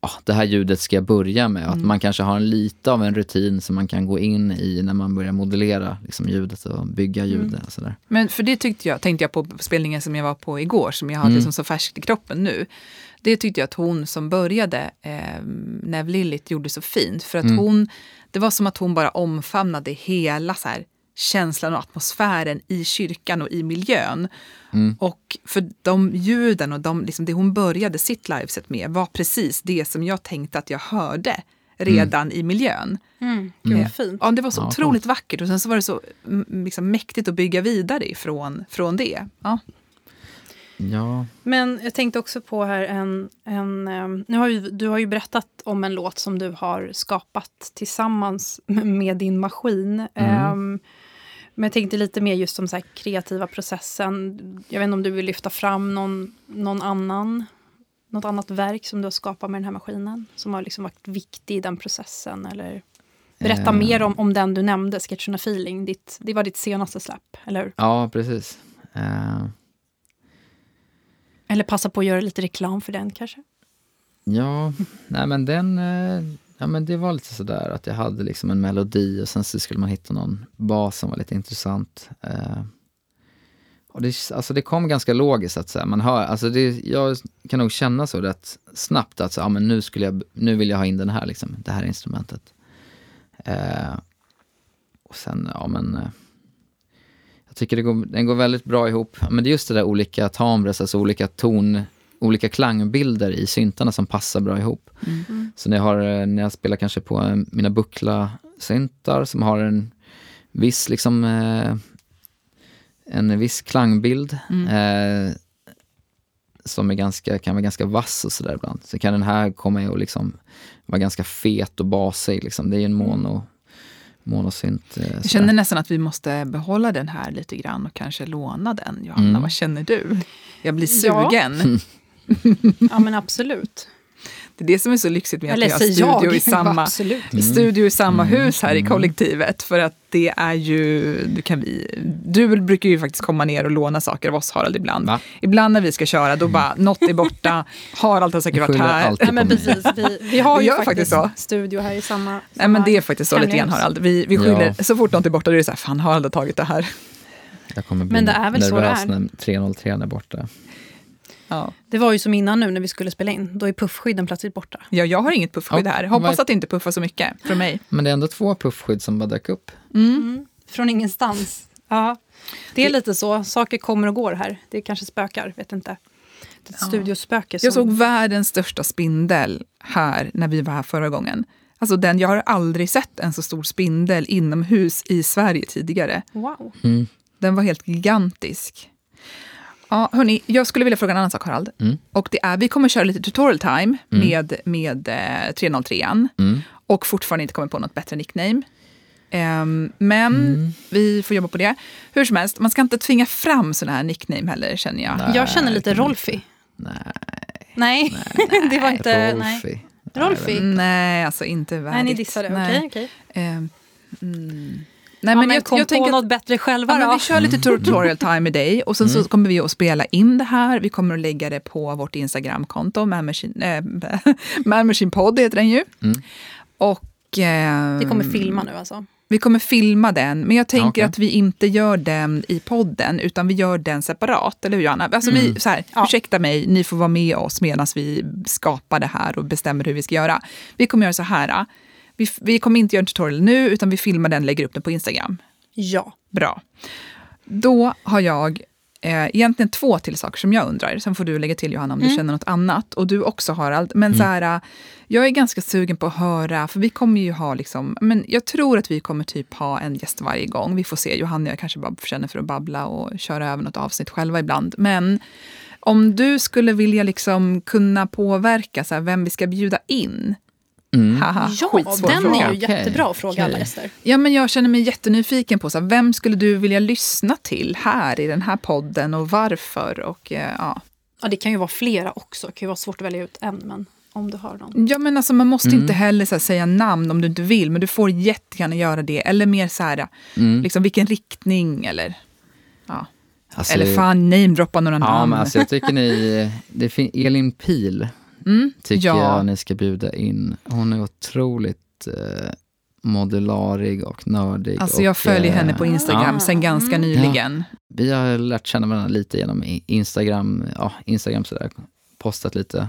ja, det här ljudet ska jag börja med. Och Att Mm. man kanske har en lite av en rutin som man kan gå in i när man börjar modellera liksom, ljudet och bygga ljudet. Mm. Och sådär. Men för det tyckte jag, tänkte jag på spelningen som jag var på igår, som jag har Mm. liksom så färskt i kroppen nu. Det tyckte jag att hon som började, eh, Nev Lillit, gjorde så fint. För att Mm. hon, det var som att hon bara omfamnade hela så här, känslan och atmosfären i kyrkan och i miljön. Mm. Och för de ljuden och de, liksom det hon började sitt liveset med var precis det som jag tänkte att jag hörde redan i miljön. Mm, gud Mm. vad fint. Ja, det var så Ja, otroligt vackert och sen så var det så mm, liksom, mäktigt att bygga vidare ifrån från det. Ja. Ja. Men jag tänkte också på här en... en ehm, nu har ju, du har ju berättat om en låt som du har skapat tillsammans med din maskin. Ehm, men jag tänkte lite mer just om så kreativa processen. Jag vet inte om du vill lyfta fram någon, någon annan, något annat verk som du har skapat med den här maskinen? Som har liksom varit viktig i den processen? Eller berätta Eh. mer om, om den du nämnde, Sketcherna Feeling. Ditt, det var ditt senaste släpp, eller hur? Ja, precis. Eh, eller passa på att göra lite reklam för den kanske? ja, nej men den... Eh, ja, men det var lite sådär att jag hade liksom en melodi och sen så skulle man hitta någon bas som var lite intressant. Eh. Och det, alltså det kom ganska logiskt att säga. Man hör, alltså det, jag kan nog känna så rätt snabbt att så, ja, men nu, skulle jag, nu vill jag ha in den här, liksom, det här instrumentet. Eh, och sen, ja men... Eh, jag tycker det går, den går väldigt bra ihop. Men det är just det där olika timbres, alltså olika ton, olika klangbilder i syntarna som passar bra ihop. Mm. Så när jag, har, eh, när jag spelar kanske på eh, mina buckla-syntar som har en viss liksom eh, en viss klangbild eh, som är ganska, kan vara ganska vass och sådär ibland. Så kan den här komma och liksom vara ganska fet och basig. Liksom. Det är ju en mono, monosynt. Eh, Jag känner nästan att vi måste behålla den här lite grann och kanske låna den. Johanna, Mm. vad känner du? Jag blir Ja. sugen. Ja, men absolut. Det är det som är så lyxigt med att Eller vi har studio jag. i samma, studio i samma Mm. hus här i Mm. kollektivet. För att det är ju, du, kan vi, du brukar ju faktiskt komma ner och låna saker av oss Harald ibland. Va? Ibland när vi ska köra, då bara något är borta, Harald har säkert varit här. Nej, men precis. Vi, vi har Vi ju faktiskt, faktiskt studio här i samma... Nej samma men det är faktiskt så lite grann. Harald. Vi, vi skyller, Ja. så fort något är borta då är det så här, fan Harald har tagit det här. Jag kommer bli Men det är väl så det nervös är. när 303 är borta. Ja. Det var ju som innan nu när vi skulle spela in. Då är puffskydden plötsligt borta. Ja, jag har inget puffskydd här. Hoppas att det inte puffar så mycket från mig. Men det är ändå två puffskydd som bara dök upp. Mm. Från ingenstans. Ja. Det är lite så. Saker kommer och går här. Det kanske spökar, vet inte. Det är ett Ja. studiospöke. Som... Jag såg världens största spindel här när vi var här förra gången. Alltså den, jag har aldrig sett en så stor spindel inomhus i Sverige tidigare. Wow. Mm. Den var helt gigantisk. Ja, hörni, jag skulle vilja fråga en annan sak Harald. Mm. Och det är, vi kommer köra lite tutorial time Mm. med, med eh, 303an. Mm. Och fortfarande inte kommit på något bättre nickname. Ehm, men Mm. vi får jobba på det. Hur som helst, man ska inte tvinga fram sådana här nickname heller känner jag. Nej. Jag känner lite Rolfi. Nej, Nej, det var inte... Nej. Rolfi. Rolfi? Nej, alltså inte värdigt. Nej, ni dissade. Nej. Okej, okej. Mm. Nej, men men jag, kom jag på tänker att något bättre själva ja, men då. vi kör lite tutorial time med dig och sen så Mm. kommer vi att spela in det här. Vi kommer att lägga det på vårt Instagramkonto, Man Machine, äh, Man Machine Podd heter den ju. Mm. Och, ehm, Vi kommer filma nu alltså. Vi kommer filma den, men jag tänker Okej. att vi inte gör den i podden, utan vi gör den separat. Eller hur, Johanna? Alltså vi, Mm. så här, Ja. Ursäkta mig, ni får vara med oss medan vi skapar det här och bestämmer hur vi ska göra. Vi kommer göra så här. Vi, vi kommer inte göra en tutorial nu, utan vi filmar den och lägger upp den på Instagram. Ja. Bra. Då har jag eh, egentligen två till saker som jag undrar. Sen får du lägga till Johanna om du Mm. känner något annat. Och du också Harald. Men så här, jag är ganska sugen på att höra, för vi kommer ju ha liksom, men jag tror att vi kommer typ ha en gäst varje gång. Vi får se. Johanna och jag kanske bara känner för att babbla och köra över något avsnitt själva ibland. Men om du skulle vilja liksom kunna påverka så här, vem vi ska bjuda in. Mm. Haha, Ja, skitsvår den fråga. är ju jättebra att fråga alla okej. gäster. Ja, men jag känner mig jättenyfiken på så här, vem skulle du vilja lyssna till här i den här podden och varför? Och, eh, ja. Ja, det kan ju vara flera också. Det kan ju vara svårt att välja ut en, men om du har någon. ja, men alltså, man måste Mm. inte heller så här, säga namn om du inte vill, men du får jättegärna göra det. Eller mer så här, Mm. liksom, vilken riktning eller... Ja. Alltså, eller fan, namedroppa några Ja, namn. men alltså, jag tycker ni... Det Elin Pil mm. tycker ja. jag ni ska bjuda in. Hon är otroligt eh, modularig och nördig. Alltså och, jag följer eh, henne på Instagram ja. sen ganska Mm. nyligen. Vi har lärt känna varandra lite genom Instagram, ja, Instagram sådär, postat lite.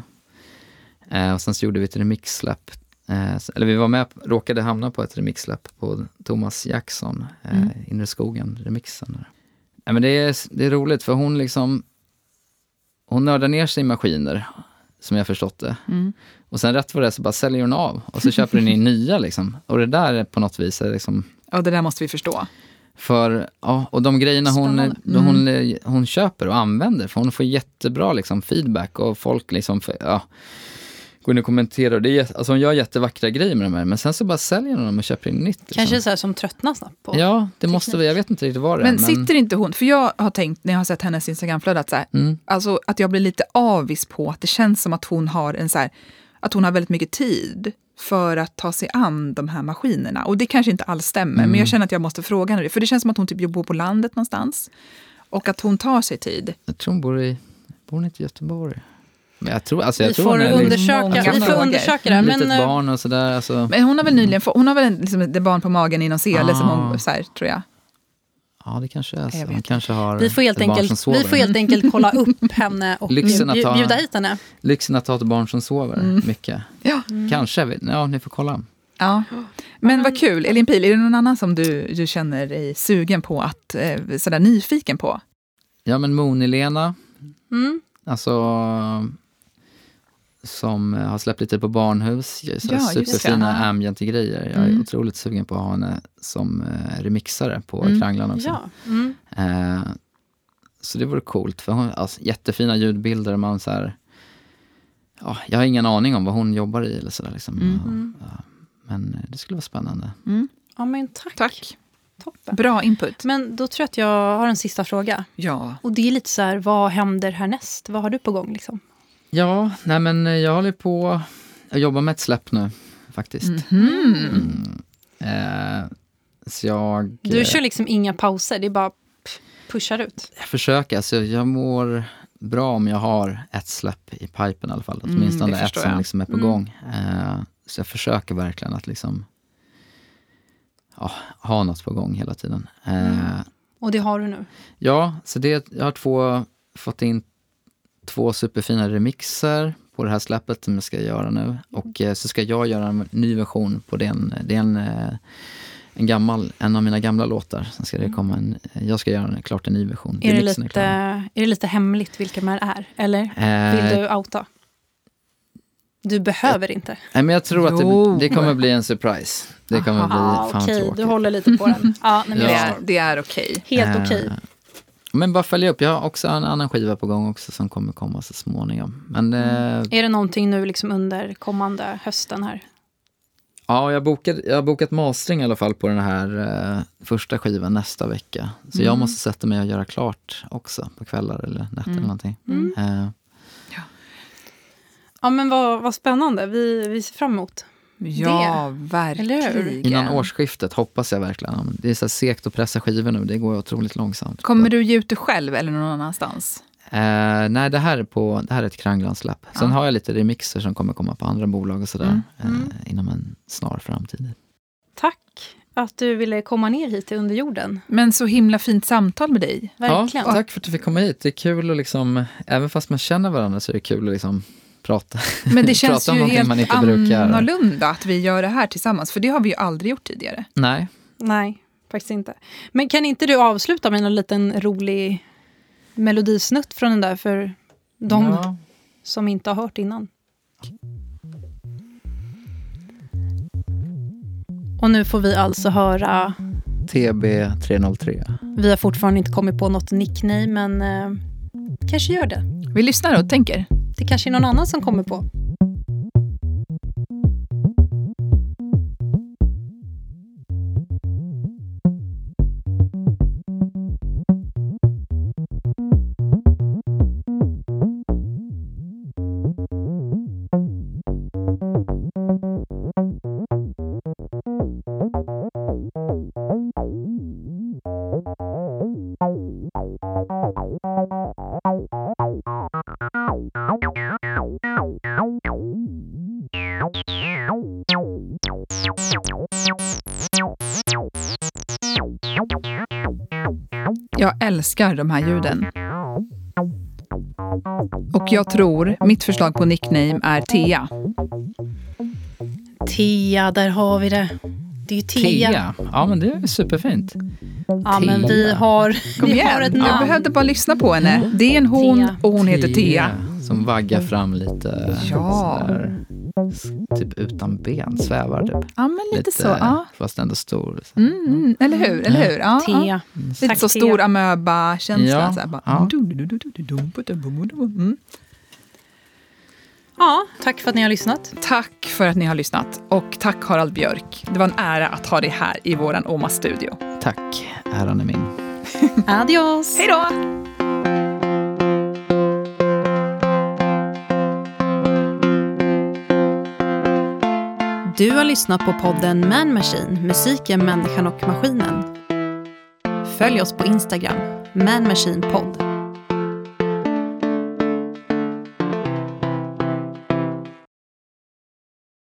Eh, och sen så gjorde vi ett remixsläpp. Eh, så- eller vi var med, råkade hamna på ett remixsläpp på Thomas Jackson, eh, Mm. Inre skogen, remixen. Där. Nej, men det, är, det är roligt för hon liksom, hon nördar ner sig i maskiner, som jag förstått det. Mm. Och sen rätt vad det är så bara säljer hon av och så köper hon in nya liksom. Och det där är på något vis är liksom Ja, det där måste vi förstå. för, ja, och de grejerna hon, de hon, hon köper och använder, för hon får jättebra liksom, feedback och folk liksom, ja, går in och kommenterar. Och det är, alltså hon gör jättevackra grejer med de här, men sen så bara säljer hon dem och köper in nytt. Liksom. Kanske så här som tröttnar snabbt på. Ja, det måste vi, jag vet inte riktigt vad det är. Men sitter inte hon, för jag har tänkt när jag har sett hennes Instagramflöde att, så här, Mm. alltså, att jag blir lite avis på att det känns som att hon har en så här, att hon har väldigt mycket tid för att ta sig an de här maskinerna. Och det kanske inte alls stämmer, Mm. men jag känner att jag måste fråga henne det. För det känns som att hon typ bor på landet någonstans. Och att hon tar sig tid. Jag tror hon bor i, bor hon inte i Göteborg? Men jag tror, alltså jag Vi tror får undersöka, vi får undersöka det. litet Men, eh, barn och sådär. Alltså, Men hon har väl nyligen hon har väl en, liksom, ett barn på magen i någon sele som Ah. hon, så här, tror jag. ja, det kanske är så. Hon kanske har vi får, helt som enkelt, vi får helt enkelt kolla upp henne och Lyxen att ta- bjuda hit henne. Lyxen att ha ett barn som sover Mm. mycket. Ja. Kanske, vi- ja ni får kolla. Ja. Men vad kul. Elin Pil, är det någon annan som du, du känner dig sugen på, att, eh, sådär nyfiken på? Ja men Moni-Lena, Mm. Alltså som eh, har släppt lite på barnhus, så Ja, superfina ambient-grejer. Jag är Mm. otroligt sugen på att ha henne som eh, remixare på Mm. Kranglan också. Ja. Mm. Eh, så det vore coolt, för hon alltså, jättefina ljudbilder. Man så här, ja, jag har ingen aning om vad hon jobbar i eller sådär. Liksom. Mm. Ja, men det skulle vara spännande. Mm. ja, men tack. Tack. Toppen. Bra input. Men då tror jag att jag har en sista fråga. Ja. Och det är lite så här, vad händer härnäst? Vad har du på gång liksom? Ja, nej men jag håller på, jag jobbar med ett släpp nu faktiskt. Mhm. Mm. Eh, så jag... Du eh, kör liksom inga pauser, det är bara pushar ut. Jag försöker, alltså jag mår bra om jag har ett släpp i pipen i alla fall. Mm, Åtminstone det ett som jag. liksom är på Mm. gång. Eh, så jag försöker verkligen att liksom ja, ha något på gång hela tiden. Eh, Mm. Och det har du nu. Ja, så det, jag har två, fått in två superfina remixer på det här släppet som jag ska göra nu. Och eh, så ska jag göra en ny version på den. Det är en, eh, en, gammal, en av mina gamla låtar. Sen ska det komma en, jag ska göra en, klart en ny version. Är det, lite, klar. är det lite hemligt vilka här är? Eller Eh, vill du outa? Du behöver inte. Nej, men jag tror att det, det kommer bli en surprise. Det kommer Aha, bli fan okej, tråkigt. du håller lite på den. Ja, nej, men Det jag är, det är okej. Helt Eh, okej. Men bara följa upp. Jag har också en annan skiva på gång också som kommer komma så småningom. Men eh, Är det någonting nu liksom under kommande hösten här? ja, jag, bokade, jag har bokat mastering i alla fall på den här eh, första skivan nästa vecka. Så jag Mm. måste sätta mig och göra klart också på kvällar eller nätter eller någonting. Mm. Eh, Ja, men vad, vad spännande. Vi, vi ser fram emot. Ja, Eller verkligen. innan årsskiftet hoppas jag verkligen. Det är så segt att pressa skivor nu. Det går otroligt långsamt. Kommer du ge ut det själv eller någon annanstans? Eh, nej, det här är, på, det här är ett Kranglan-släpp. Sen Ja. har jag lite remixer som kommer komma på andra bolag och sådär. Mm. Mm. Eh, inom en snar framtid. Tack att du ville komma ner hit till underjorden. Men så himla fint samtal med dig. Verkligen. Ja, tack för att du fick komma hit. Det är kul att liksom, även fast man känner varandra så är det kul att liksom prata. Men det känns Prata om ju någonting helt man inte brukar. annorlunda att vi gör det här tillsammans. För det har vi ju aldrig gjort tidigare. Nej. Nej, faktiskt inte. Men kan inte du avsluta med en liten rolig melodisnutt från den där för de Ja. som inte har hört innan. Och nu får vi alltså höra, TB303. vi har fortfarande inte kommit på något nickname, men eh, kanske gör det. Vi lyssnar och tänker. Det kanske är någon annan som kommer på. Älskar de här ljuden. Och jag tror, mitt förslag på nickname är Tea. Tea, där har vi det. Det är ju Tea. Tea. Ja, men det är superfint. Ja, men vi Tea. har, Kom vi har igen, ett jag namn. behövde bara lyssna på henne. Det är en hon Tea. och hon heter Tea. Som vaggar fram lite Ja. sådär, typ utan ben, svävar typ. Ja, men lite, så. Ja. Fast ändå stor. Mm, mm, eller hur? Eller hur? Ja, ja. Tea. Lite Tack, så stor amöba-känsla. Ja, så här bara, ja. Mm. Ja, tack för att ni har lyssnat. Tack för att ni har lyssnat. Och tack Harald Björk. Det var en ära att ha dig här i våran Oma-studio. Tack, äran är min. Adios! Hej då! Du har lyssnat på podden Man Machine, musiken, människan och maskinen. Följ oss på Instagram, Man Machine Podd.